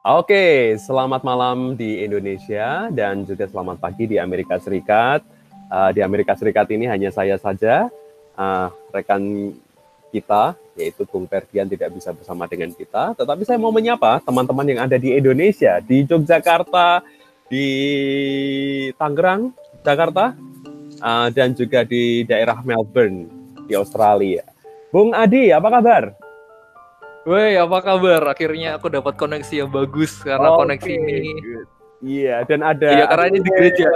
Oke, selamat malam di Indonesia dan juga selamat pagi di Amerika Serikat. Uh, di Amerika Serikat ini hanya saya saja, uh, rekan kita yaitu Bung Ferdian tidak bisa bersama dengan kita. Tetapi saya mau menyapa teman-teman yang ada di Indonesia, di Yogyakarta, di Tangerang, Jakarta, uh, dan juga di daerah Melbourne di Australia. Bung Adi, apa kabar? Woi, apa kabar? Akhirnya aku dapat koneksi yang bagus karena okay. koneksi ini. Iya, dan ada. Iya, karena ini di gereja.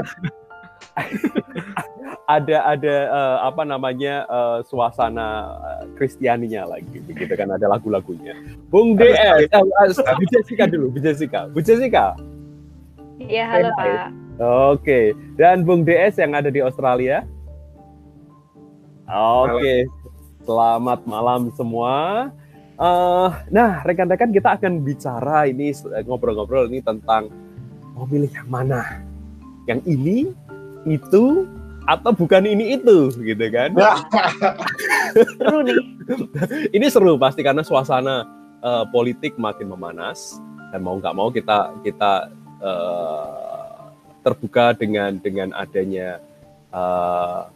ada ada uh, apa namanya uh, suasana Kristianinya lagi, begitu kan ada lagu-lagunya. Bung DS, uh, Bu Jessica dulu, Bu Jessica, Bu Jessica. Iya, halo Pak. Oke, dan Bung DS yang ada di Australia. Oke, selamat malam semua. Uh, nah, rekan-rekan kita akan bicara ini ngobrol-ngobrol ini tentang mau pilih yang mana, yang ini, itu, atau bukan ini itu, gitu kan? seru nih. ini seru pasti karena suasana uh, politik makin memanas dan mau nggak mau kita kita uh, terbuka dengan dengan adanya uh,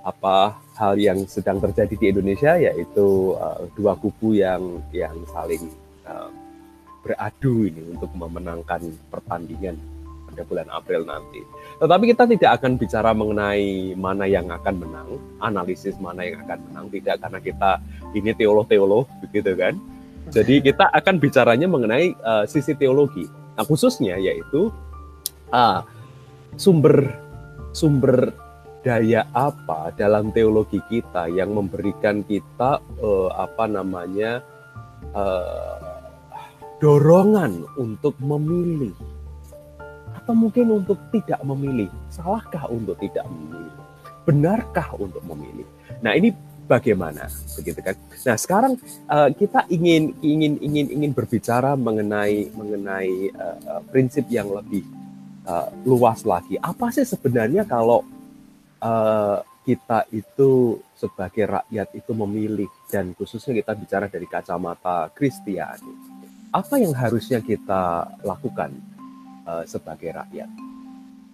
apa hal yang sedang terjadi di Indonesia yaitu uh, dua kubu yang yang saling uh, beradu ini untuk memenangkan pertandingan pada bulan April nanti. Tetapi kita tidak akan bicara mengenai mana yang akan menang, analisis mana yang akan menang tidak karena kita ini teolog-teolog begitu kan. Jadi kita akan bicaranya mengenai uh, sisi teologi. Nah, khususnya yaitu uh, sumber sumber daya apa dalam teologi kita yang memberikan kita uh, apa namanya uh, dorongan untuk memilih? Atau mungkin untuk tidak memilih? Salahkah untuk tidak memilih? Benarkah untuk memilih? Nah ini bagaimana? Begitu kan? Nah sekarang uh, kita ingin ingin ingin ingin berbicara mengenai mengenai uh, prinsip yang lebih uh, luas lagi. Apa sih sebenarnya kalau uh, kita itu sebagai rakyat itu memilih dan khususnya kita bicara dari kacamata Kristiani. Apa yang harusnya kita lakukan uh, sebagai rakyat?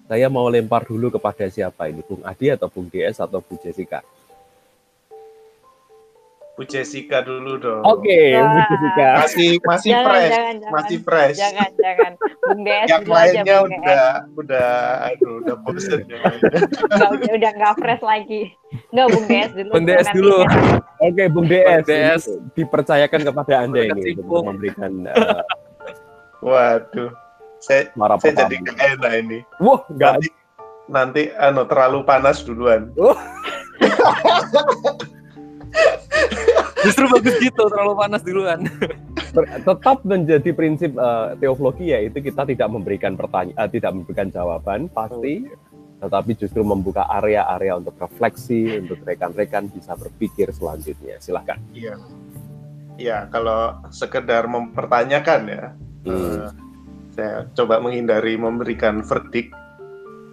Saya mau lempar dulu kepada siapa ini, Bung Adi atau Bung DS atau Bu Jessica? Bu Jessica dulu dong. Oke, okay, Bu Jessica. Masih masih jangan, fresh, jangan, jangan. masih fresh. Jangan, jangan. Bung DS Yang lainnya aja, udah udah aduh udah bosen ya. Udah udah enggak fresh lagi. Enggak Bung DS dulu. Bung DS dulu. Oke, okay, Bung DS. Bung DS dipercayakan kepada Anda ini untuk memberikan uh, Waduh. Saya, Marah saya jadi enak ini. Wah, enggak. Nanti, nanti anu terlalu panas duluan. Oh. Justru bagus gitu, terlalu panas duluan. Tetap menjadi prinsip uh, teologi yaitu kita tidak memberikan pertanyaan, uh, tidak memberikan jawaban pasti, tetapi justru membuka area-area untuk refleksi untuk rekan-rekan bisa berpikir selanjutnya. Silahkan. Iya, iya kalau sekedar mempertanyakan ya, hmm. uh, saya coba menghindari memberikan verdict.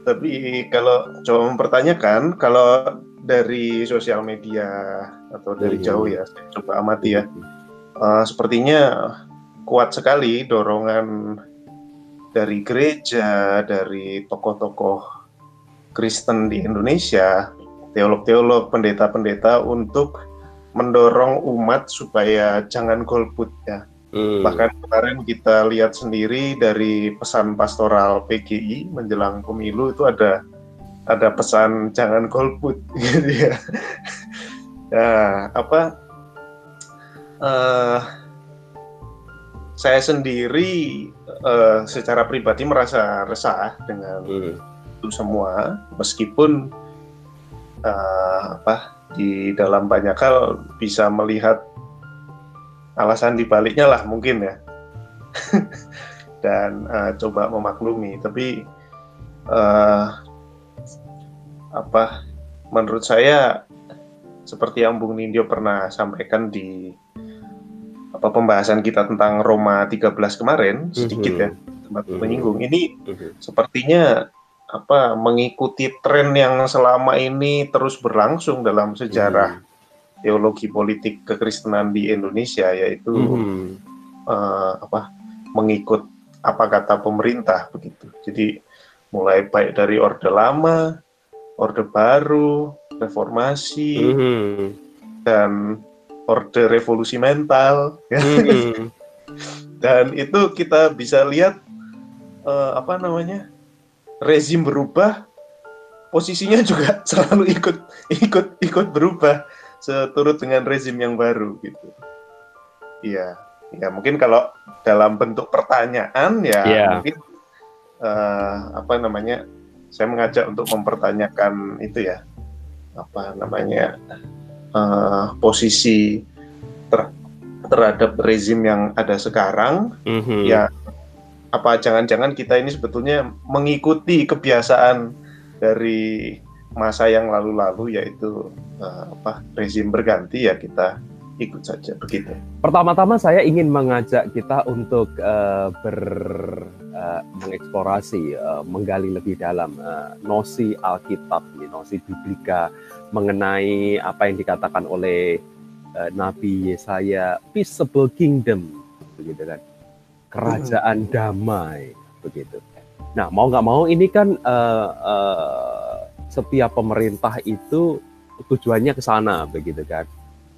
Tapi kalau coba mempertanyakan, kalau dari sosial media atau dari hmm. jauh ya, saya coba amati ya. Uh, sepertinya kuat sekali dorongan dari gereja, dari tokoh-tokoh Kristen di Indonesia, teolog-teolog, pendeta-pendeta untuk mendorong umat supaya jangan golput ya. Hmm. Bahkan kemarin kita lihat sendiri dari pesan pastoral PGI menjelang pemilu itu ada ada pesan jangan golput gitu ya. Nah, apa uh, saya sendiri uh, secara pribadi merasa resah dengan hmm. itu semua, meskipun uh, apa di dalam banyak hal bisa melihat alasan dibaliknya lah mungkin ya, dan uh, coba memaklumi. Tapi uh, apa menurut saya seperti yang Bung Nindyo pernah sampaikan di apa pembahasan kita tentang Roma 13 kemarin sedikit ya tempat mm-hmm. menyinggung ini mm-hmm. sepertinya apa mengikuti tren yang selama ini terus berlangsung dalam sejarah teologi politik kekristenan di Indonesia yaitu mm-hmm. uh, apa mengikut apa kata pemerintah begitu. Jadi mulai baik dari orde lama, orde baru, reformasi Mhm. dan orde revolusi mental ya. Mhm. dan itu kita bisa lihat eh, apa namanya rezim berubah posisinya juga selalu ikut ikut ikut berubah seturut dengan rezim yang baru gitu iya ya mungkin kalau dalam bentuk pertanyaan ya Iya. mungkin eh, apa namanya saya mengajak untuk mempertanyakan itu ya apa namanya eh, posisi ter- terhadap rezim yang ada sekarang Mhm. ya apa jangan-jangan kita ini sebetulnya mengikuti kebiasaan dari masa yang lalu-lalu yaitu eh, apa rezim berganti ya kita ikut saja begitu. Pertama-tama saya ingin mengajak kita untuk eh, ber eh, mengeksplorasi, eh, menggali lebih dalam eh, nosi Alkitab, nosi Biblika mengenai apa yang dikatakan oleh eh, Nabi Yesaya, peaceable kingdom, begitu kan, kerajaan damai, begitu. Nah, mau nggak mau ini kan eh, eh, setiap pemerintah itu tujuannya ke sana, begitu kan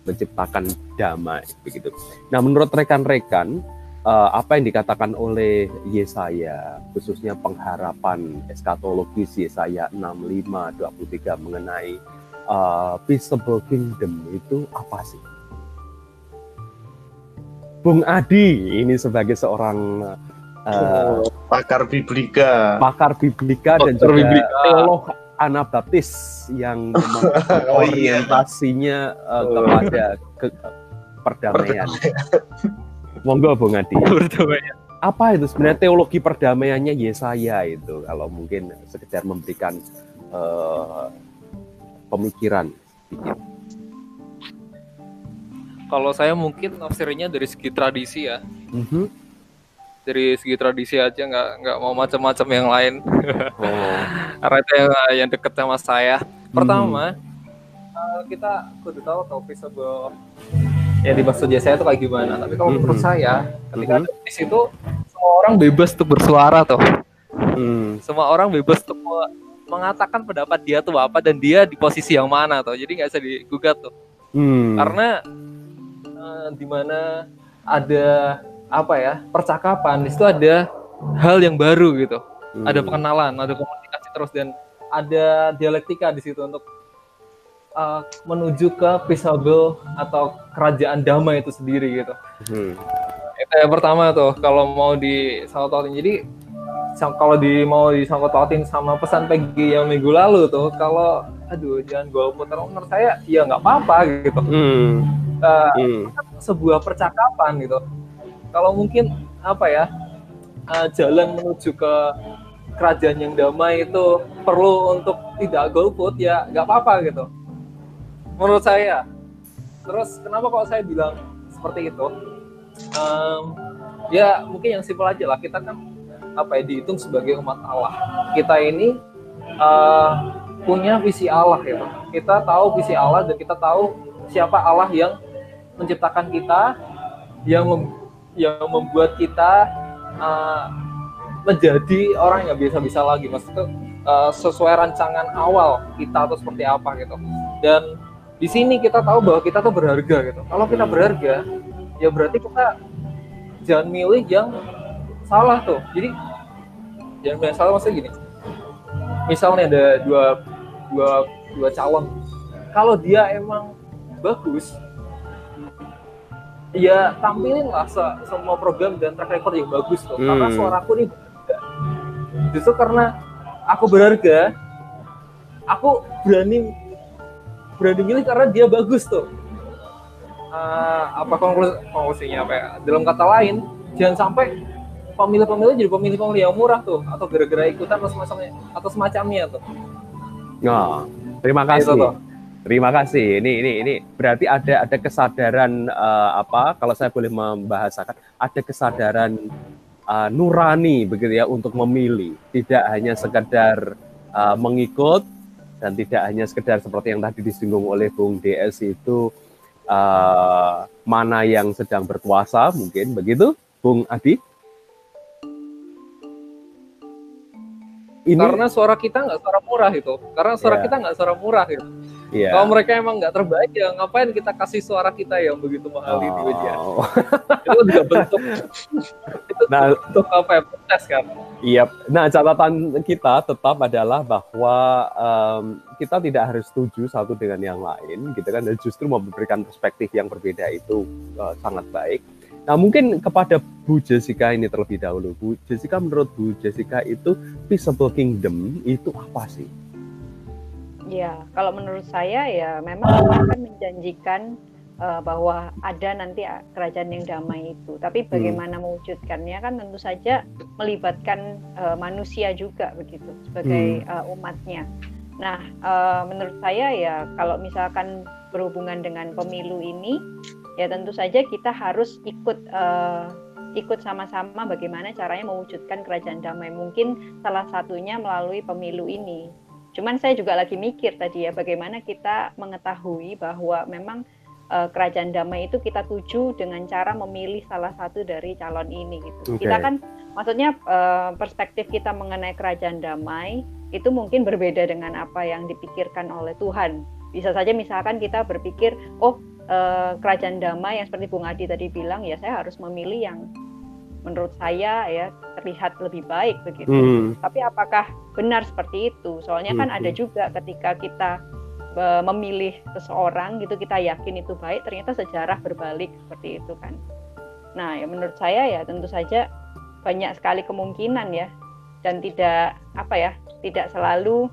menciptakan damai begitu. Nah, menurut rekan-rekan eh, apa yang dikatakan oleh Yesaya khususnya pengharapan eskatologis Yesaya 65 23 mengenai eh, peaceable kingdom itu apa sih? Bung Adi ini sebagai seorang eh, Pakar biblika. pakar biblika dan Pakar juga biblika. teolog Anabaptis yang Oh, iya. uh, kepada ke, perdamaian. Monggo Bung Adi. Apa itu sebenarnya teologi perdamaiannya Yesaya itu kalau mungkin sekedar memberikan uh, pemikiran sedikit. Kalau saya mungkin nafsirnya dari segi tradisi ya. Mhm. Dari segi tradisi aja nggak nggak mau macam-macam yang lain. Oh. Karena itu yang, yang deket sama saya. Pertama, eh, kita kudu tahu tau peaceable ya di maksud saya itu kayak gimana. Tapi kalau menurut Mhm. saya, ketika ada di situ semua orang bebas untuk bersuara tuh. Hmm. Semua orang bebas untuk me- mengatakan pendapat dia tuh apa dan dia di posisi yang mana tuh. Jadi nggak bisa digugat tuh. Hmm. Karena eh, di mana ada apa ya percakapan di situ ada hal yang baru gitu. Hmm. ada pengenalan, ada komunikasi terus dan ada dialektika di situ untuk uh, menuju ke peaceable atau kerajaan damai itu sendiri gitu. Hmm. Itu yang pertama tuh kalau mau disangkut pautin. Jadi kalau di mau disangkut pautin sama pesan PG yang minggu lalu tuh kalau aduh jangan golput terus menurut saya ya nggak apa-apa gitu. Hmm. Uh, Hmm. sebuah percakapan gitu. Kalau mungkin apa ya uh, jalan menuju ke kerajaan yang damai itu perlu untuk tidak golput ya nggak apa-apa gitu. Menurut saya. Terus kenapa kalau saya bilang seperti itu? Em, ya mungkin yang simpel aja lah kita kan apa ya dihitung sebagai umat Allah. Kita ini uh, punya visi Allah gitu. Kita tahu visi Allah dan kita tahu siapa Allah yang menciptakan kita, yang mem- yang membuat kita uh, menjadi orang yang biasa-biasa lagi. Maksudnya uh, sesuai rancangan awal kita atau seperti apa gitu. Dan di sini kita tahu bahwa kita tuh berharga gitu. Kalau kita berharga, ya berarti kita jangan milih yang salah tuh. Jadi jangan milih yang salah maksudnya gini. Misalnya ada dua dua dua calon. Kalau dia emang bagus, ya tampilin lah se- semua program dan track record yang bagus tuh. Karena Hmm. suaraku ini berharga. Justru karena aku berharga, aku berani berani milih karena dia bagus tuh. Ah, apa konklusi, konklusinya apa ya? Dalam kata lain, jangan sampai pemilih-pemilih jadi pemilih-pemilih yang murah tuh atau gara-gara ikutan atau semacamnya atau semacamnya tuh. Nah, terima kasih. Itu tuh. Terima kasih. Ini ini ini berarti ada ada kesadaran eh, apa? Kalau saya boleh membahasakan, ada kesadaran eh, nurani begitu ya untuk memilih, tidak hanya sekedar eh, mengikut dan tidak hanya sekedar seperti yang tadi disinggung oleh Bung DS itu eh, mana yang sedang berkuasa mungkin begitu, Bung Adi. Ini karena suara kita nggak suara murah itu karena suara Iya. kita nggak suara murah gitu ya. kalau mereka emang nggak terbaik ya ngapain kita kasih suara kita yang begitu mahal ini Widya Oh. itu juga bentuk itu Nah, bentuk apa ya protes kan Iya. Nah, catatan kita tetap adalah bahwa em, kita tidak harus setuju satu dengan yang lain, gitu kan? Dan justru memberikan perspektif yang berbeda itu eh, sangat baik. Nah, mungkin kepada Bu Jessica ini terlebih dahulu. Bu Jessica, menurut Bu Jessica itu peaceable kingdom itu apa sih? Ya, kalau menurut saya ya memang Tuhan kan menjanjikan eh, bahwa ada nanti kerajaan yang damai itu. Tapi bagaimana mewujudkannya kan tentu saja melibatkan eh, manusia juga begitu sebagai eh, umatnya. Nah, eh, menurut saya ya kalau misalkan berhubungan dengan pemilu ini ya tentu saja kita harus ikut eh, ikut sama-sama bagaimana caranya mewujudkan kerajaan damai. Mungkin salah satunya melalui pemilu ini. Cuman saya juga lagi mikir tadi ya bagaimana kita mengetahui bahwa memang eh, kerajaan damai itu kita tuju dengan cara memilih salah satu dari calon ini gitu. Oke. Kita kan maksudnya eh, perspektif kita mengenai kerajaan damai itu mungkin berbeda dengan apa yang dipikirkan oleh Tuhan. Bisa saja misalkan kita berpikir, oh eh, kerajaan damai yang seperti Bung Adi tadi bilang ya saya harus memilih yang menurut saya ya terlihat lebih baik begitu. Hmm. Tapi apakah benar seperti itu? Soalnya kan Hmm, ada hmm. juga ketika kita e, memilih seseorang gitu kita yakin itu baik, ternyata sejarah berbalik seperti itu kan. Nah, ya menurut saya ya tentu saja banyak sekali kemungkinan ya dan tidak apa ya, tidak selalu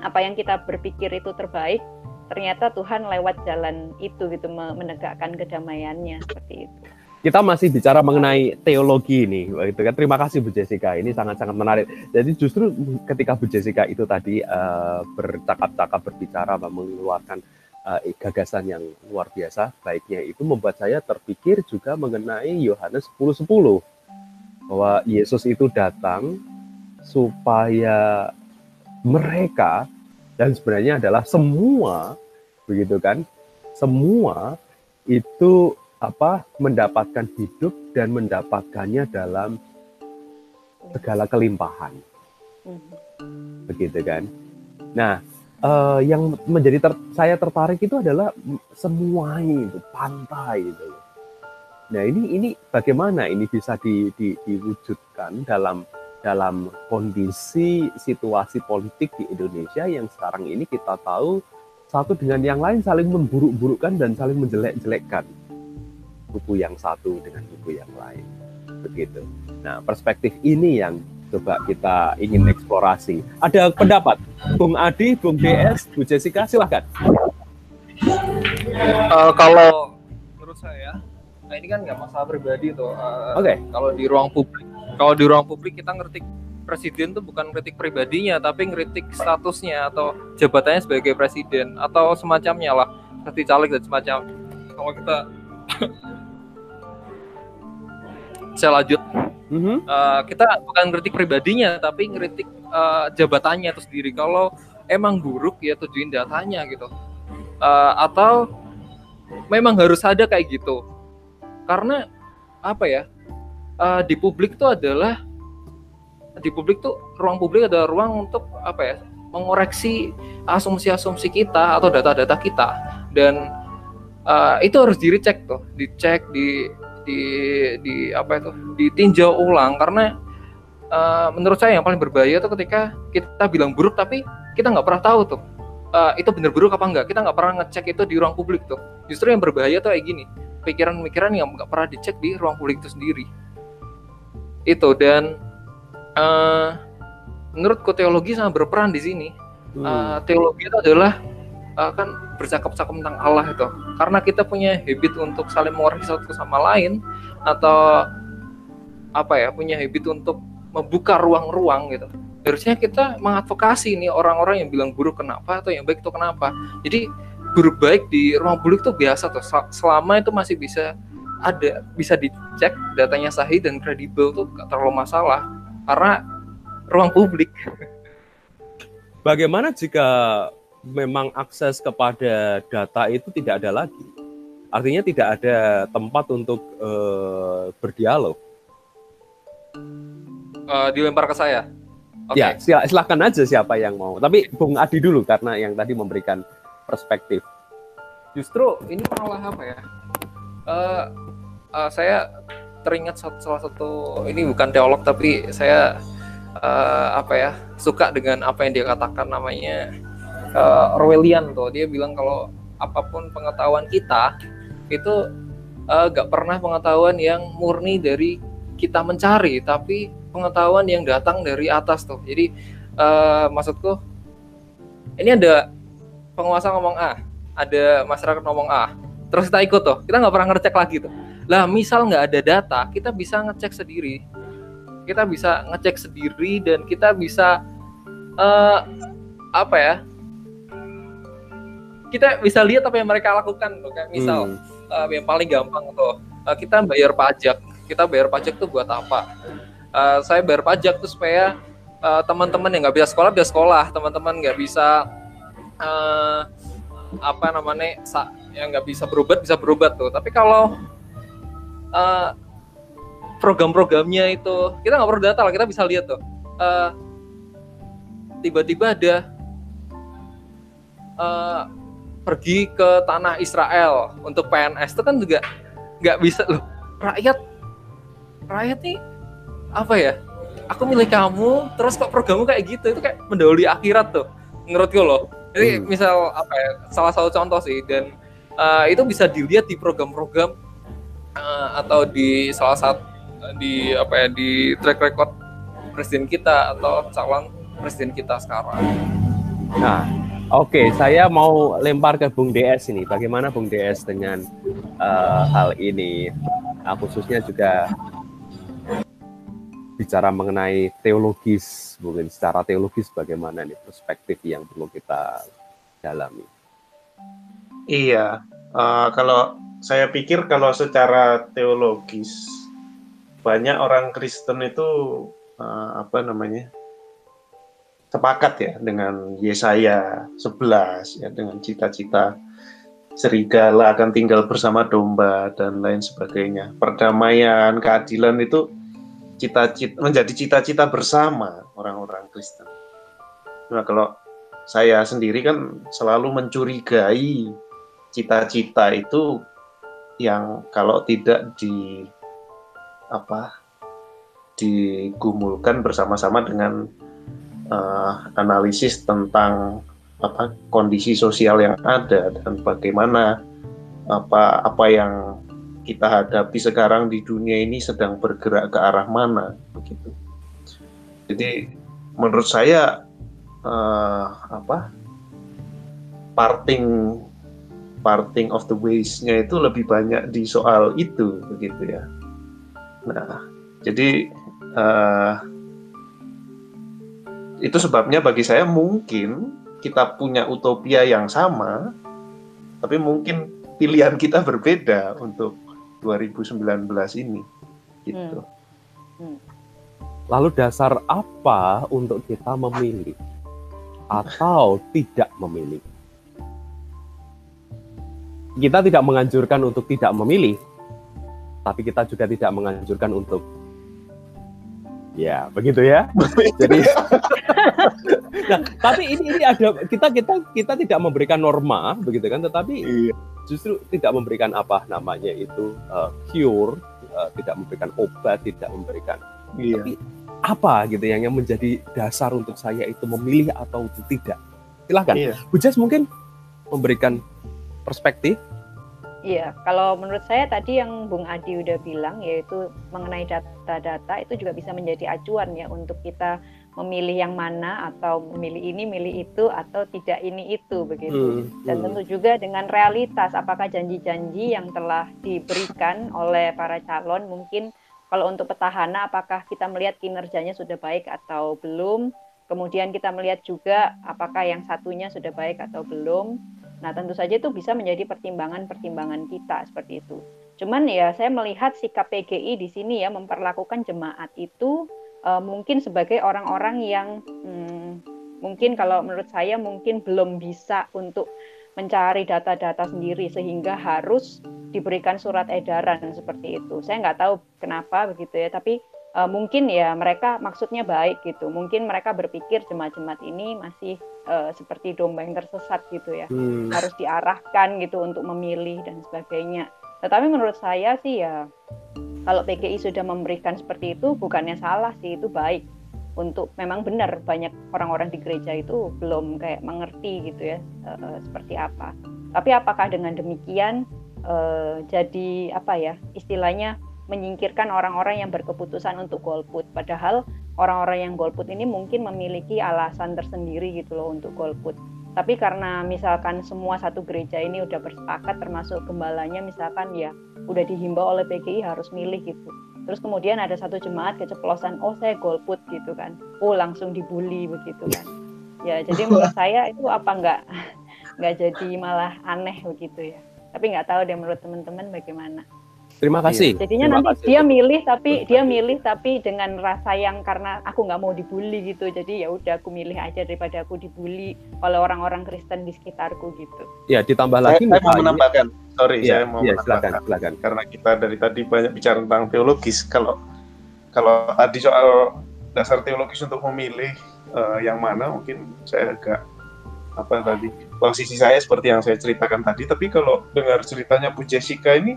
apa yang kita berpikir itu terbaik, ternyata Tuhan lewat jalan itu gitu me- menegakkan kedamaiannya seperti itu. Kita masih bicara mengenai teologi ini, gitu kan? Terima kasih Bu Jessica, ini sangat-sangat menarik. Jadi justru ketika Bu Jessica itu tadi eh, bercakap-cakap berbicara, mengeluarkan eh, gagasan yang luar biasa, baiknya itu membuat saya terpikir juga mengenai Yohanes 10:10 bahwa Yesus itu datang supaya mereka dan sebenarnya adalah semua begitu kan? Semua itu apa mendapatkan hidup dan mendapatkannya dalam segala kelimpahan. Mhm. begitu kan? Nah eh, yang menjadi ter- saya tertarik itu adalah semuanya itu pantai itu. Nah ini ini bagaimana ini bisa di- di- diwujudkan dalam dalam kondisi situasi politik di Indonesia yang sekarang ini kita tahu satu dengan yang lain saling memburuk-burukkan dan saling menjelek-jelekkan buku yang satu dengan buku yang lain begitu. Nah perspektif ini yang coba kita ingin eksplorasi. Ada pendapat, Bung Adi, Bung DS, Bu Jessica, silahkan. Eh, kalau menurut saya nah ini kan nggak masalah pribadi tuh Eh, Oke. kalau di ruang publik kalau di ruang publik kita ngeritik presiden tuh bukan kritik pribadinya tapi ngeritik statusnya atau jabatannya sebagai presiden atau semacamnya lah. Seperti caleg dan semacam. Kalau kita saya lanjut. Mhm. Eh, kita bukan ngeritik pribadinya tapi ngeritik eh, jabatannya itu sendiri. Kalau emang buruk ya tujuin datanya gitu. Eh, atau memang harus ada kayak gitu. Karena apa ya eh, di publik itu adalah di publik tuh ruang publik adalah ruang untuk apa ya mengoreksi asumsi-asumsi kita atau data-data kita. Dan eh, itu harus dicek tuh dicek di di di apa itu ditinjau ulang. Karena eh, menurut saya yang paling berbahaya tuh ketika kita bilang buruk tapi kita nggak pernah tahu tuh eh, itu bener buruk apa enggak kita nggak pernah ngecek itu di ruang publik tuh. Justru yang berbahaya tuh kayak gini pikiran-pikiran yang nggak pernah dicek di ruang publik itu sendiri itu dan eh menurutku teologi sangat berperan di sini. Hmm. Uh, teologi itu adalah uh, kan bercakap-cakap tentang Allah itu. Karena kita punya habit untuk saling mengoreksi satu sama lain atau apa ya punya habit untuk membuka ruang-ruang gitu. Harusnya kita mengadvokasi nih orang-orang yang bilang buruk kenapa atau yang baik itu kenapa. Jadi buruk baik di ruang publik tuh biasa tuh. Sel- selama itu masih bisa ada bisa dicek datanya sahih dan kredibel tuh gak terlalu masalah karena ruang publik Bagaimana jika memang akses kepada data itu tidak ada lagi? Artinya tidak ada tempat untuk eh, berdialog. Eh, dilempar ke saya Oke. Ya, sila- silakan aja siapa yang mau. Tapi Bung Adi dulu karena yang tadi memberikan perspektif. Justru ini malah apa ya? Eh, eh, saya teringat salah satu ini bukan teolog tapi saya eh, apa ya suka dengan apa yang dia katakan namanya eh, Orwellian tuh. Dia bilang kalau apa pun pengetahuan kita itu eh, gak pernah pengetahuan yang murni dari kita mencari tapi pengetahuan yang datang dari atas tuh. Jadi eh, maksudku ini ada penguasa ngomong A ada masyarakat ngomong A terus kita ikut tuh. Kita nggak pernah ngecek lagi tuh lah misal nggak ada data kita bisa ngecek sendiri. Kita bisa ngecek sendiri dan kita bisa eh apa ya? Kita bisa lihat apa yang mereka lakukan tuh kayak misal Hmm. eh, yang paling gampang tuh eh, kita bayar pajak. Kita bayar pajak tuh buat apa? Eh, saya bayar pajak tuh supaya eh, teman-teman yang nggak bisa sekolah bisa sekolah. Teman-teman nggak bisa eh, apa namanya yang nggak bisa berobat bisa berobat tuh. Tapi kalau eh, program-programnya itu. Kita nggak perlu data lah kita bisa lihat tuh. Eh, tiba-tiba ada eh, pergi ke tanah Israel untuk PNS itu kan juga nggak bisa loh. Rakyat rakyat nih apa ya? Aku milih kamu terus kok programmu kayak gitu? Itu kayak mendahului akhirat tuh menurutku loh. Jadi Hmm. misal apa ya salah satu contoh sih. Dan eh, itu bisa dilihat di program-program eh, atau di salah satu di apa ya di track record presiden kita atau calon presiden kita sekarang Nah, oke, saya mau lempar ke Bung DS ini. Bagaimana Bung DS dengan eh, hal ini? Nah, khususnya juga bicara mengenai teologis, mungkin secara teologis bagaimana nih perspektif yang perlu kita dalami. Iya, eh, kalau saya pikir kalau secara teologis banyak orang Kristen itu eh, apa namanya sepakat ya dengan Yesaya 11 ya dengan cita-cita serigala akan tinggal bersama domba dan lain sebagainya. Perdamaian, keadilan itu cita-cita menjadi cita-cita bersama orang-orang Kristen. Nah, kalau saya sendiri kan selalu mencurigai cita-cita itu yang kalau tidak di apa digumulkan bersama-sama dengan eh, analisis tentang apa kondisi sosial yang ada dan bagaimana apa apa yang kita hadapi sekarang di dunia ini sedang bergerak ke arah mana begitu. Jadi menurut saya eh, apa parting parting of the ways-nya itu lebih banyak di soal itu begitu ya. Nah, jadi eh, itu sebabnya bagi saya mungkin kita punya utopia yang sama, tapi mungkin pilihan kita berbeda untuk 2019 ini. Gitu. Lalu dasar apa untuk kita memilih atau tidak memilih? Kita tidak menganjurkan untuk tidak memilih, tapi kita juga tidak menganjurkan untuk ya begitu ya. Jadi, nah, tapi ini ini ada kita kita kita tidak memberikan norma begitu kan, tetapi Iya. justru tidak memberikan apa namanya itu uh, cure, uh, tidak memberikan obat, tidak memberikan Iya. tapi apa gitu yang yang menjadi dasar untuk saya itu memilih atau tidak silahkan Iya. Bu Jess mungkin memberikan perspektif Iya, kalau menurut saya tadi yang Bung Adi udah bilang yaitu mengenai data-data itu juga bisa menjadi acuan ya untuk kita memilih yang mana atau memilih ini, milih itu atau tidak ini itu begitu. Hmm, Dan hmm. tentu juga dengan realitas apakah janji-janji yang telah diberikan oleh para calon mungkin kalau untuk petahana apakah kita melihat kinerjanya sudah baik atau belum. Kemudian kita melihat juga apakah yang satunya sudah baik atau belum. Nah, tentu saja itu bisa menjadi pertimbangan-pertimbangan kita seperti itu. Cuman ya saya melihat sikap PGI di sini ya memperlakukan jemaat itu eh, mungkin sebagai orang-orang yang hmm, mungkin kalau menurut saya mungkin belum bisa untuk mencari data-data sendiri sehingga harus diberikan surat edaran seperti itu. Saya nggak tahu kenapa begitu ya, tapi uh, mungkin ya mereka maksudnya baik gitu. Mungkin mereka berpikir jemaat-jemaat ini masih uh, seperti domba yang tersesat gitu ya. Hmm. Harus diarahkan gitu untuk memilih dan sebagainya. Tetapi menurut saya sih ya kalau PGI sudah memberikan seperti itu bukannya salah sih itu baik untuk memang benar banyak orang-orang di gereja itu belum kayak mengerti gitu ya uh, seperti apa. Tapi apakah dengan demikian uh, jadi apa ya istilahnya menyingkirkan orang-orang yang berkeputusan untuk golput. Padahal orang-orang yang golput ini mungkin memiliki alasan tersendiri gitu loh untuk golput. Tapi karena misalkan semua satu gereja ini udah bersepakat termasuk gembalanya misalkan ya udah dihimbau oleh PGI harus milih gitu. Terus kemudian ada satu jemaat keceplosan, oh saya golput gitu kan. Oh langsung dibully begitu kan. Ya jadi menurut saya itu apa enggak nggak jadi malah aneh begitu ya. Tapi nggak tahu deh menurut teman-teman bagaimana. Terima kasih. Iya. Jadinya Terima nanti kasih. dia milih tapi dia milih tapi dengan rasa yang karena aku nggak mau dibully gitu. Jadi ya udah aku milih aja daripada aku dibully oleh orang-orang Kristen di sekitarku gitu. Ya, ditambah Saya, lagi saya mau menambahkan, sorry, Ya, saya mau ya, menambahkan. silakan, silakan. Karena kita dari tadi banyak bicara tentang teologis. Kalau kalau tadi soal dasar teologis untuk memilih eh, yang mana, mungkin saya agak apa tadi posisi saya seperti yang saya ceritakan tadi. Tapi kalau dengar ceritanya Bu Jessica ini,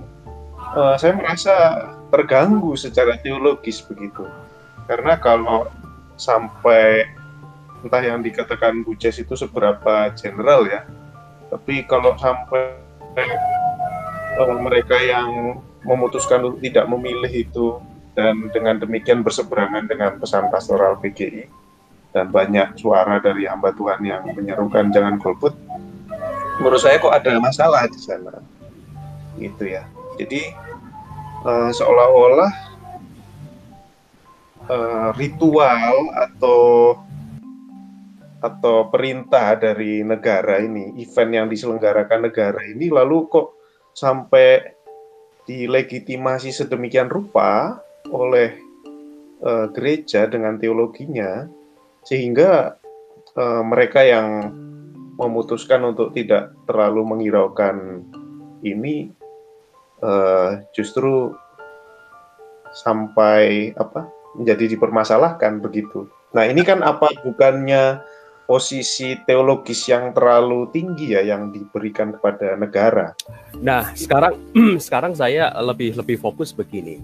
eh, saya merasa terganggu secara teologis begitu. Karena kalau sampai entah yang dikatakan Bu Jess itu seberapa general ya, tapi kalau sampai eh, mereka yang memutuskan untuk tidak memilih itu dan dengan demikian berseberangan dengan pesan pastoral PGI dan banyak suara dari hamba Tuhan yang menyerukan jangan golput menurut saya kok ada masalah di sana gitu ya jadi eh, seolah-olah eh, ritual atau atau perintah dari negara ini event yang diselenggarakan negara ini lalu kok sampai dilegitimasi sedemikian rupa oleh uh, gereja dengan teologinya sehingga uh, mereka yang memutuskan untuk tidak terlalu menghiraukan ini uh, justru sampai apa menjadi dipermasalahkan begitu. Nah ini kan apa bukannya posisi teologis yang terlalu tinggi ya yang diberikan kepada negara. Nah, sekarang sekarang saya lebih lebih fokus begini.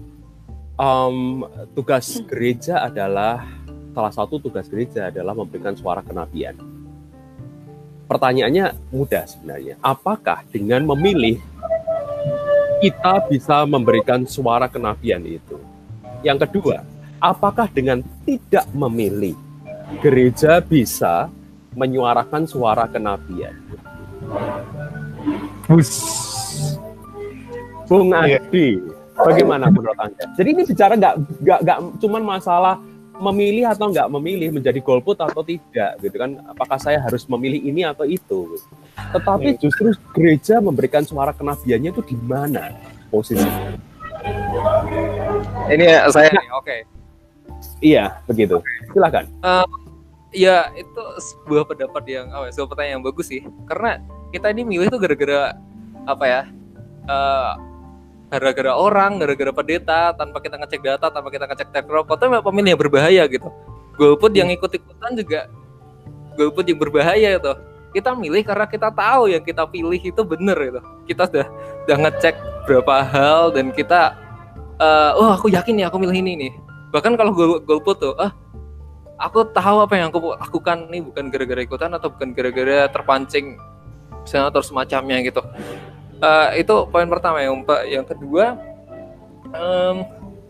Um, tugas gereja adalah salah satu tugas gereja adalah memberikan suara kenabian. Pertanyaannya mudah sebenarnya. Apakah dengan memilih kita bisa memberikan suara kenabian itu? Yang kedua, apakah dengan tidak memilih gereja bisa menyuarakan suara kenabian. Bus. Bung Iya. Adi, bagaimana menurut Anda? Jadi ini bicara nggak nggak nggak cuman masalah memilih atau nggak memilih menjadi golput atau tidak gitu kan apakah saya harus memilih ini atau itu tetapi justru gereja memberikan suara kenabiannya itu di mana posisinya Ini ya, saya nih, oke. iya begitu silakan Ya itu sebuah pendapat yang ya, sebuah pertanyaan yang bagus sih. Karena kita ini milih tuh gara-gara apa ya? eh, gara-gara orang, gara-gara pendeta, tanpa kita ngecek data, tanpa kita ngecek record, itu memang pemilih yang berbahaya gitu. Golput yang ikut-ikutan juga golput yang berbahaya itu. Kita milih karena kita tahu yang kita pilih itu bener gitu. Kita sudah sudah ngecek berapa hal dan kita eh oh aku yakin nih aku milih ini nih. Bahkan kalau gol golput tuh, ah aku tahu apa yang aku lakukan nih bukan gara-gara ikutan atau bukan gara-gara terpancing misalnya atau semacamnya gitu. Eh, itu poin pertama yang. Yang kedua, em,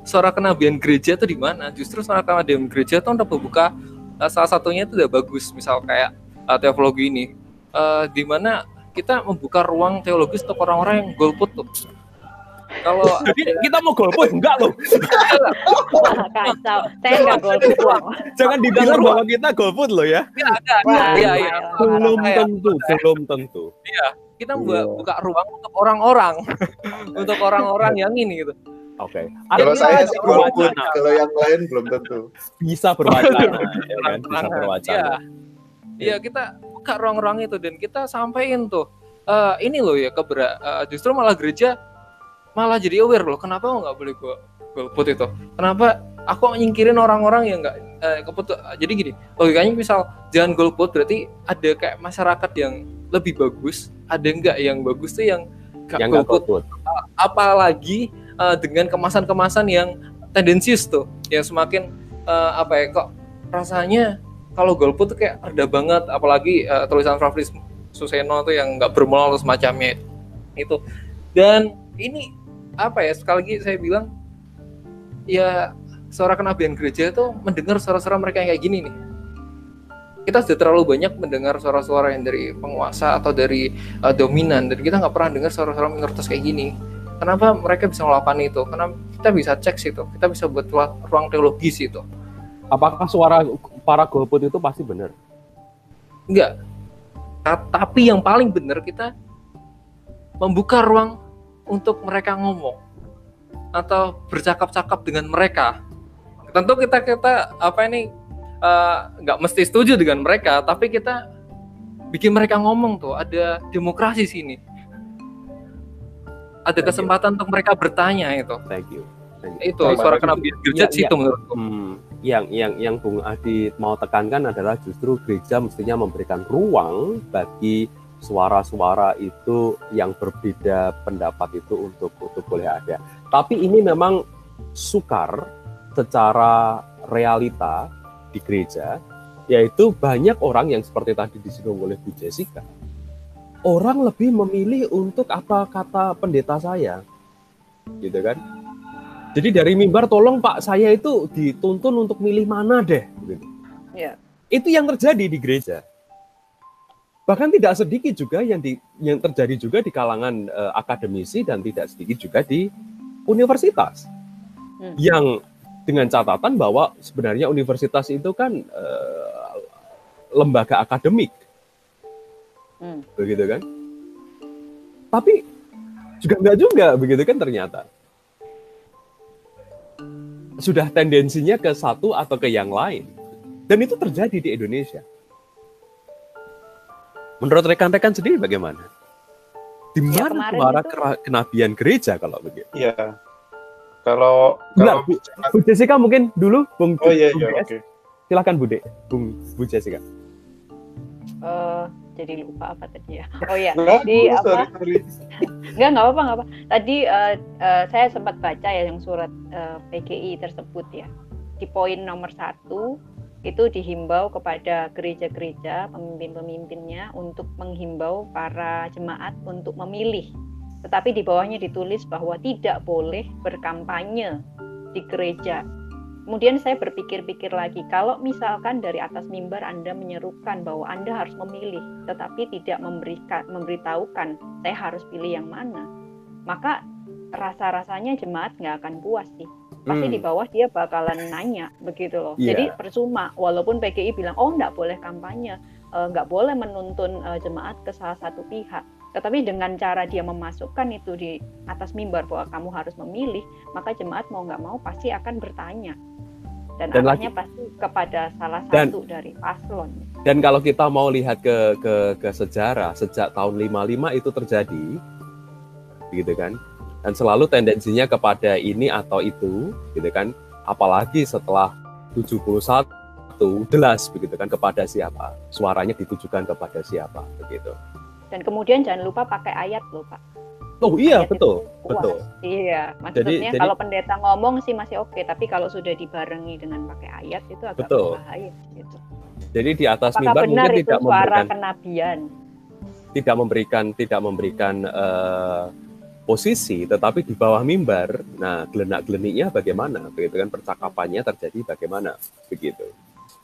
suara kenabian gereja itu di mana? Justru suara kenabian gereja itu untuk membuka eh, salah satunya itu udah bagus, misal kayak eh, teologi ini, Eh, di mana kita membuka ruang teologis untuk orang-orang yang golput tuh. Kalau jadi kita mau golput? Enggak loh. Kacau. Saya nggak golput jangan dibilang bahwa kita golput loh ya. Ya, ada, Wah, iya, iya. belum tentu belum tentu. Kita buka, Iya. buka ruang untuk orang-orang, untuk orang-orang yang ini gitu. oke. Kalau Artinya saya sih golput, kalau yang lain belum tentu. bisa berwacana ya kan? Bisa berwacana Iya. Iya, kita buka ruang-ruang itu dan kita sampaikan tuh. eh ini loh ya kebera eh, justru malah gereja malah jadi aware loh kenapa nggak boleh gua golput itu kenapa aku nyingkirin orang-orang yang nggak eh, keputu jadi gini logikanya misal jangan golput berarti ada kayak masyarakat yang lebih bagus ada nggak yang bagus tuh yang nggak yang golput apalagi eh, dengan kemasan-kemasan yang tendensius tuh yang semakin eh, apa ya kok rasanya kalau golput tuh kayak reda banget apalagi eh, tulisan Fafris Suseno tuh yang nggak bermoral atau semacamnya itu. Dan ini apa ya sekali lagi saya bilang ya suara kenabian gereja itu mendengar suara-suara mereka yang kayak gini nih. Kita sudah terlalu banyak mendengar suara-suara yang dari penguasa atau dari uh, dominan dan kita nggak pernah dengar suara-suara minoritas kayak gini. Kenapa mereka bisa melakukan itu? Karena kita bisa cek situ kita bisa buat ruang teologis itu Apakah suara para golput itu pasti benar? enggak Ta- tapi yang paling benar kita membuka ruang untuk mereka ngomong atau bercakap-cakap dengan mereka tentu kita kita apa ini eh, nggak mesti setuju dengan mereka tapi kita bikin mereka ngomong tuh ada demokrasi sini ada Thank you. kesempatan untuk mereka bertanya itu Thank you. Thank you. itu Baik, suara kenabian Iya, sih iya. itu menurutku Hmm, yang yang yang Bung Adi mau tekankan adalah justru gereja mestinya memberikan ruang bagi suara-suara itu yang berbeda pendapat itu untuk untuk boleh ada. Tapi ini memang sukar secara realita di gereja, yaitu banyak orang yang seperti tadi disinggung oleh Bu Jessica. Orang lebih memilih untuk apa kata pendeta saya, gitu kan? Jadi dari mimbar tolong Pak saya itu dituntun untuk milih mana deh. Gitu. Iya. Itu yang terjadi di gereja. Bahkan tidak sedikit juga yang di, yang terjadi juga di kalangan eh, akademisi dan tidak sedikit juga di universitas. Hmm. Yang dengan catatan bahwa sebenarnya universitas itu kan eh, lembaga akademik, Hmm. begitu kan? Tapi juga enggak juga begitu kan ternyata sudah tendensinya ke satu atau ke yang lain. Dan itu terjadi di Indonesia. Menurut rekan-rekan sendiri bagaimana? Di Ya, mana kemarin suara itu- kenabian gereja kalau begitu? Iya. Kalau kalau Bu, Bu Jessica mungkin dulu, Bung, Oh iya iya oke. Silakan Bu De, Bung Bu Jessica. Eh, jadi lupa apa tadi ya oh ya Di sorry, apa? sorry. Enggak, nggak apa-apa, nggak apa. Tadi eh, eh, saya sempat baca ya yang surat eh, PGI tersebut ya. Di poin nomor satu itu dihimbau kepada gereja-gereja pemimpin-pemimpinnya untuk menghimbau para jemaat untuk memilih. Tetapi di bawahnya ditulis bahwa tidak boleh berkampanye di gereja. Kemudian saya berpikir-pikir lagi, kalau misalkan dari atas mimbar Anda menyerukan bahwa Anda harus memilih, tetapi tidak memberikan memberitahukan saya harus pilih yang mana, maka rasa-rasanya jemaat nggak akan puas sih. Pasti Hmm. di bawah dia bakalan nanya begitu loh. Iya. Jadi percuma, walaupun PGI bilang oh nggak boleh kampanye, eh, nggak boleh menuntun eh, jemaat ke salah satu pihak. Tetapi dengan cara dia memasukkan itu di atas mimbar bahwa kamu harus memilih, maka jemaat mau nggak mau pasti akan bertanya. Dan, Dan arahnya pasti kepada salah Dan- satu dari paslon. Dan kalau kita mau lihat ke ke ke sejarah sejak tahun 55 itu terjadi, gitu kan? Dan selalu tendensinya kepada ini atau itu, gitu kan? Apalagi setelah 71 jelas begitu kan kepada siapa, suaranya ditujukan kepada siapa, begitu. Dan kemudian jangan lupa pakai ayat loh Pak. Oh iya Ayat betul, betul. Iya, maksudnya Jadi- jadi- kalau pendeta ngomong sih masih oke, tapi kalau sudah dibarengi dengan pakai ayat itu agak Betul. berbahaya gitu. Jadi di atas Apakah mimbar benar mungkin itu tidak suara memberikan kenabian? tidak memberikan tidak memberikan eh, posisi, tetapi di bawah mimbar, nah gelenak geleniknya bagaimana, begitu kan percakapannya terjadi bagaimana, begitu.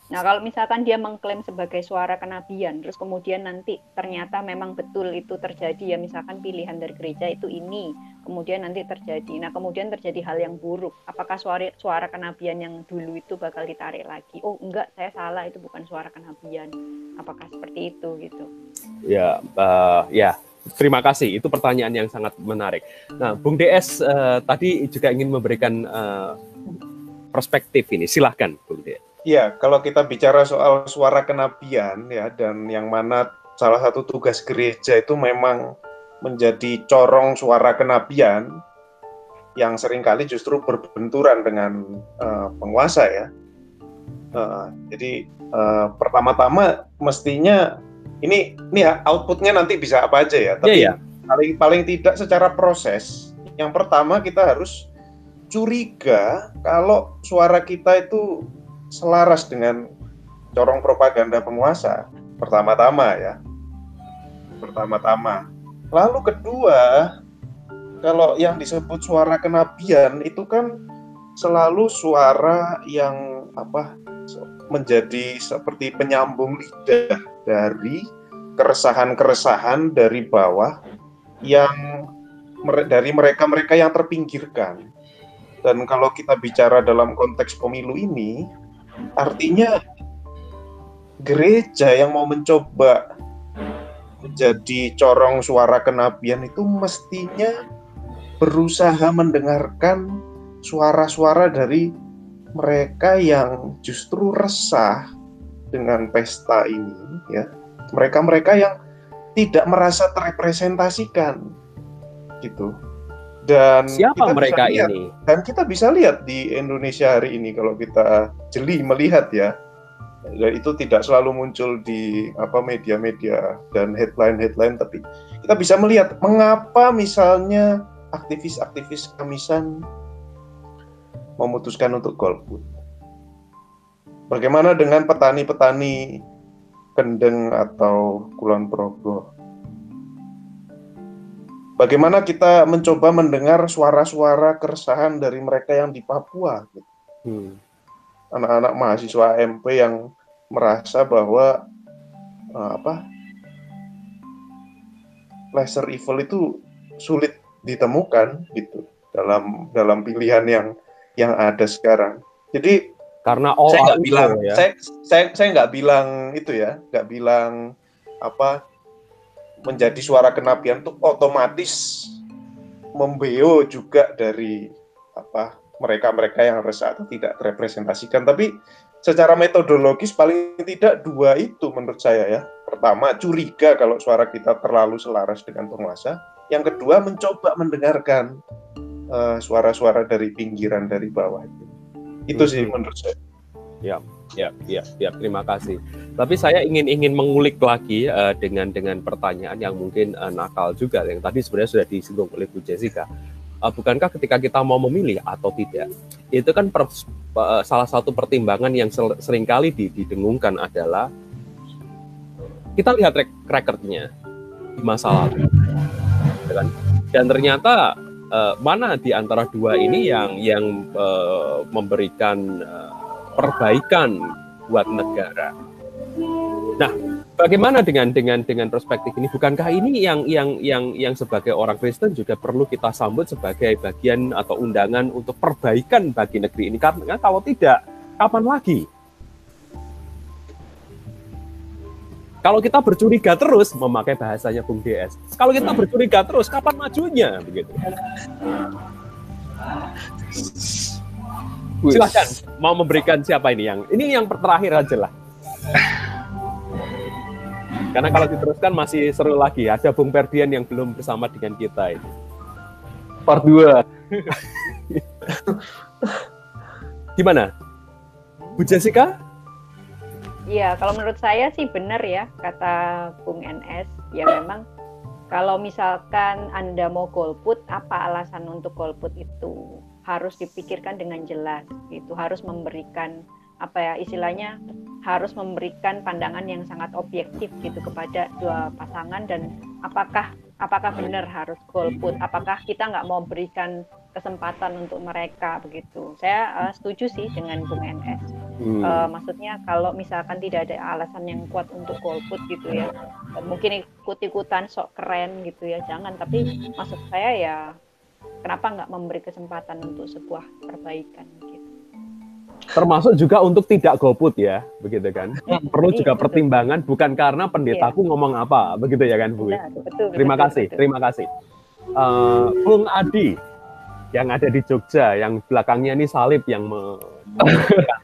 Nah, kalau misalkan dia mengklaim sebagai suara kenabian, terus kemudian nanti ternyata memang betul itu terjadi ya, misalkan pilihan dari gereja itu ini, kemudian nanti terjadi. Nah, kemudian terjadi hal yang buruk. Apakah suara suara kenabian yang dulu itu bakal ditarik lagi? Oh, enggak, saya salah, itu bukan suara kenabian. Apakah seperti itu gitu? Ya, eh, ya. Terima kasih. Itu pertanyaan yang sangat menarik. Nah, Bung DS eh, tadi juga ingin memberikan eh, perspektif ini. Silahkan, Bung DS. Iya, kalau kita bicara soal suara kenabian ya dan yang mana salah satu tugas gereja itu memang menjadi corong suara kenabian, yang sering kali justru berbenturan dengan uh, penguasa ya. Uh, jadi uh, pertama-tama mestinya ini ini ya, outputnya nanti bisa apa aja ya. Tapi yeah, yeah. paling paling tidak secara proses, yang pertama kita harus curiga kalau suara kita itu selaras dengan corong propaganda penguasa. Pertama-tama ya. Pertama-tama. Lalu kedua, kalau yang disebut suara kenabian itu kan selalu suara yang apa menjadi seperti penyambung lidah dari keresahan-keresahan dari bawah yang dari mereka-mereka yang terpinggirkan. Dan kalau kita bicara dalam konteks pemilu ini, artinya gereja yang mau mencoba menjadi corong suara kenabian itu mestinya berusaha mendengarkan suara-suara dari mereka yang justru resah dengan pesta ini ya. Mereka-mereka yang tidak merasa terrepresentasikan gitu dan siapa mereka lihat, ini dan kita bisa lihat di Indonesia hari ini kalau kita jeli melihat ya dan itu tidak selalu muncul di apa media-media dan headline-headline tapi kita bisa melihat mengapa misalnya aktivis-aktivis kamisan memutuskan untuk golput. Bagaimana dengan petani-petani Kendeng atau Kulon Progo? Bagaimana kita mencoba mendengar suara-suara keresahan dari mereka yang di Papua? Hmm. Anak-anak mahasiswa MP yang merasa bahwa uh, apa lesser evil itu sulit ditemukan gitu dalam dalam pilihan yang yang ada sekarang. Jadi karena all saya nggak bilang ya. saya saya saya nggak bilang itu ya nggak bilang apa menjadi suara kenabian itu otomatis membeo juga dari apa mereka-mereka yang resah atau tidak terrepresentasikan. Tapi secara metodologis paling tidak dua itu menurut saya ya. Pertama curiga kalau suara kita terlalu selaras dengan penguasa. Yang kedua mencoba mendengarkan uh, suara-suara dari pinggiran dari bawah itu. Itu sih menurut saya. Ya, ya, ya, ya. Terima kasih. Tapi saya ingin ingin mengulik lagi uh, dengan dengan pertanyaan yang mungkin uh, nakal juga yang tadi sebenarnya sudah disinggung oleh Bu Jessica. Uh, bukankah ketika kita mau memilih atau tidak, itu kan per, uh, salah satu pertimbangan yang sering kali didengungkan adalah kita lihat recordnya di masa lalu Gitu kan dan ternyata uh, mana di antara dua ini yang yang uh, memberikan uh, perbaikan buat negara nah bagaimana dengan dengan dengan perspektif ini bukankah ini yang yang yang yang sebagai orang Kristen juga perlu kita sambut sebagai bagian atau undangan untuk perbaikan bagi negeri ini karena kalau tidak kapan lagi Kalau kita bercuriga terus, memakai bahasanya Bung DS. Kalau kita bercuriga terus, kapan majunya? Begitu. Silahkan, mau memberikan siapa ini yang ini yang terakhir aja lah. Karena kalau diteruskan masih seru lagi. Ada Bung Perdian yang belum bersama dengan kita ini. Part 2. Gimana? Bu Jessica? Iya, kalau menurut saya sih benar ya kata Bung NS. Ya memang kalau misalkan Anda mau golput, apa alasan untuk golput itu? Harus dipikirkan dengan jelas gitu, harus memberikan apa ya istilahnya harus memberikan pandangan yang sangat objektif gitu kepada dua pasangan dan apakah apakah benar harus golput apakah kita nggak mau berikan kesempatan untuk mereka begitu? Saya uh, setuju sih dengan Bung NS hmm. uh, maksudnya kalau misalkan tidak ada alasan yang kuat untuk golput gitu ya mungkin ikut-ikutan sok keren gitu ya jangan. Tapi maksud saya ya kenapa nggak memberi kesempatan untuk sebuah perbaikan gitu termasuk juga untuk tidak golput ya, begitu kan? Perlu juga pertimbangan bukan karena pendetaku iya. ngomong apa, begitu ya kan, Bu? Benar, betul, terima betul, kasih, betul. terima kasih. Uh, Bung Adi yang ada di Jogja, yang belakangnya ini salib yang me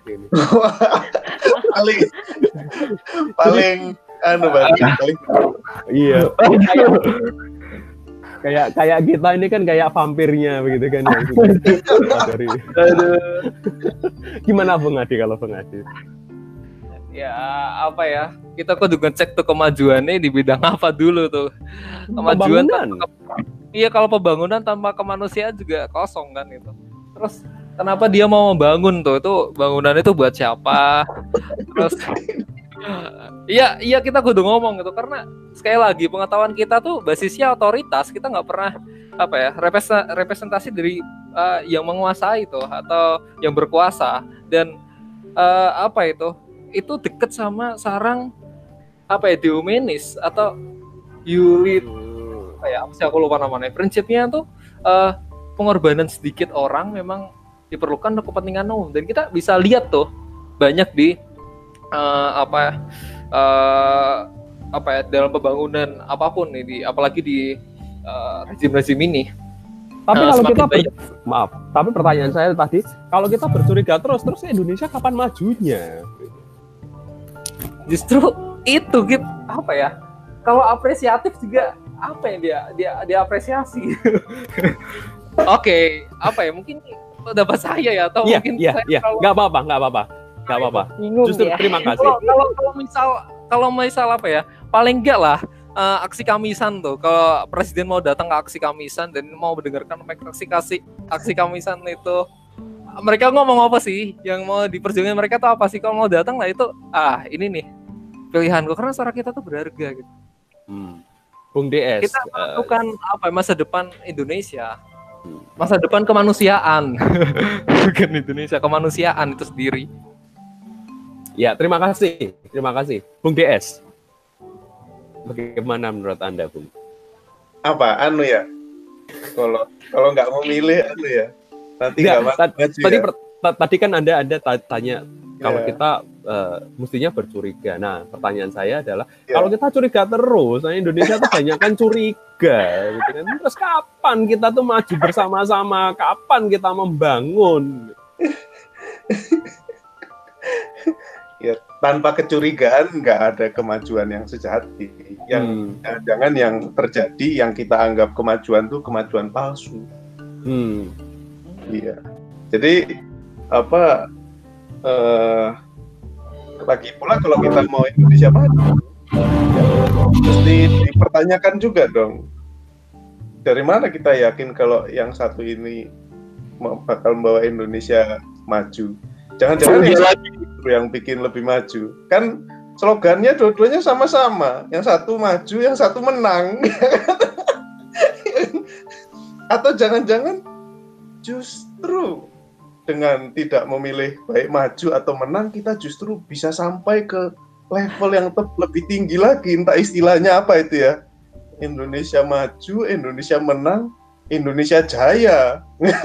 ini. paling paling anu paling iya. Kayak kayak kita ini kan kayak vampirnya begitu kan ya. Dari gimana Bung Adi kalau Bung Adi? Ya apa ya? Kita kudu ngecek tuh kemajuannya di bidang apa dulu tuh. Kemajuan. Iya kalau pembangunan tanpa kemanusiaan juga kosong kan itu. Terus kenapa dia mau membangun tuh? Itu bangunan itu buat siapa? Terus Iya, iya kita kudu ngomong gitu karena sekali lagi pengetahuan kita tuh basisnya otoritas. Kita nggak pernah apa ya repres- representasi dari eh, yang menguasai tuh atau yang berkuasa dan eh, apa itu? Itu deket sama sarang apa ya Diomedes atau Yulit ya apa sih aku lupa namanya prinsipnya tuh eh, pengorbanan sedikit orang memang diperlukan untuk kepentingan umum dan kita bisa lihat tuh banyak di eh, apa eh, apa ya dalam pembangunan apa pun nih di apalagi di eh, rezim-rezim ini. Tapi Eh, kalau kita ber- maaf, tapi pertanyaan saya tadi, kalau kita bercuriga terus, terus Indonesia kapan majunya? justru itu gitu apa ya? Kalau apresiatif juga apa yang dia dia dia apresiasi? Oke apa ya? Mungkin dapat saya ya atau Iya, mungkin iya, saya iya, kalau- nggak apa-apa, nggak apa-apa, nggak apa-apa. Bingung Justru ya. terima kasih. kalau kalau kalau misal kalau misal apa ya paling enggak lah eh, aksi kamisan tuh kalau presiden mau datang ke aksi kamisan dan mau mendengarkan aksi aksi aksi kamisan itu mereka ngomong apa sih yang mau diperjuangin mereka tuh apa sih kalau mau datang lah itu ah ini nih pilihanku karena suara kita tuh berharga gitu Hmm. Bung DS, kita eh, menentukan apa ya, masa depan Indonesia Hmm. masa depan kemanusiaan bukan Indonesia kemanusiaan itu sendiri ya terima kasih, terima kasih, Bung DS. Bagaimana menurut anda, Bung? Apa anu ya? Kalau kalau nggak mau milih anu ya. Nanti Nggak, nggak tad- maju tadi ya. tadi kan anda ta- tanya kalau Ya. kita eh, mestinya bercuriga. Nah, pertanyaan saya adalah Ya. kalau kita curiga terus, nah Indonesia tuh banyak kan curiga, gitu kan. Terus kapan kita tuh maju bersama-sama? Kapan kita membangun? ya tanpa kecurigaan nggak ada kemajuan yang sejati. Yang Hmm. jangan yang terjadi yang kita anggap kemajuan tuh kemajuan palsu. Hmm. Iya. Jadi apa eh lagi pula kalau kita mau Indonesia maju, ya, mesti dipertanyakan juga dong. Dari mana kita yakin kalau yang satu ini bakal membawa Indonesia maju? Jangan-jangan yang yang bikin lebih maju. Kan slogannya dua-duanya sama-sama. Yang satu maju, yang satu menang. Atau jangan-jangan justru dengan tidak memilih baik maju atau menang kita justru bisa sampai ke level yang lebih tinggi lagi entah istilahnya apa itu ya Indonesia maju Indonesia menang Indonesia jaya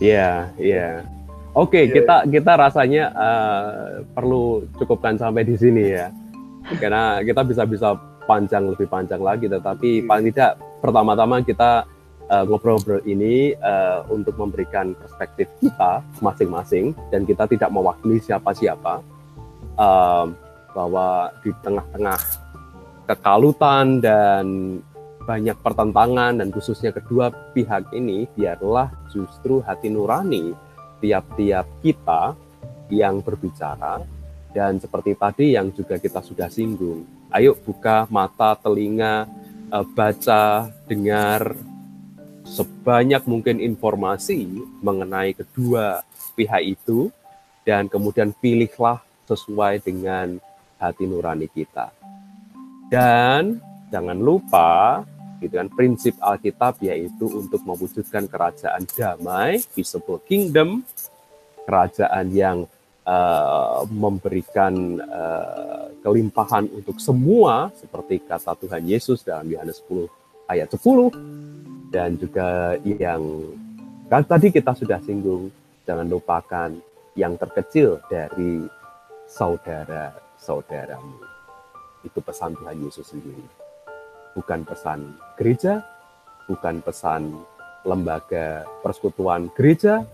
Iya, iya. Oke, Iya, kita kita rasanya eh, perlu cukupkan sampai di sini ya. Karena kita bisa bisa panjang lebih panjang lagi, tetapi Hmm. paling tidak pertama-tama kita eh, ngobrol-ngobrol ini eh, untuk memberikan perspektif kita masing-masing dan kita tidak mewakili siapa-siapa Em, bahwa di tengah-tengah kekalutan dan banyak pertentangan dan khususnya kedua pihak ini biarlah justru hati nurani tiap-tiap kita yang berbicara. Dan seperti tadi yang juga kita sudah singgung ayo buka mata telinga eh, baca dengar sebanyak mungkin informasi mengenai kedua pihak itu. Dan kemudian pilihlah sesuai dengan hati nurani kita. Dan jangan lupa gitu kan prinsip Alkitab yaitu untuk mewujudkan kerajaan damai peaceable kingdom kerajaan yang eh, memberikan eh, kelimpahan untuk semua seperti kata Tuhan Yesus dalam Yohanes 10 ayat 10 dan juga yang kan tadi kita sudah singgung jangan lupakan yang terkecil dari saudara-saudaramu. Itu pesan Tuhan Yesus sendiri bukan pesan gereja, bukan pesan lembaga persekutuan gereja,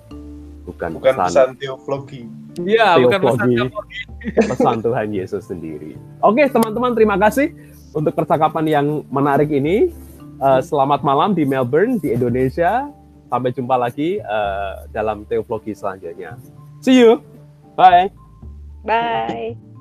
bukan, bukan pesan, pesan teologi Iya, bukan pesan teologi, pesan Tuhan Yesus sendiri. Oke, teman-teman, terima kasih untuk percakapan yang menarik ini. Uh, selamat malam di Melbourne, di Indonesia. Sampai jumpa lagi uh, dalam teologi selanjutnya. See you. Bye. Bye.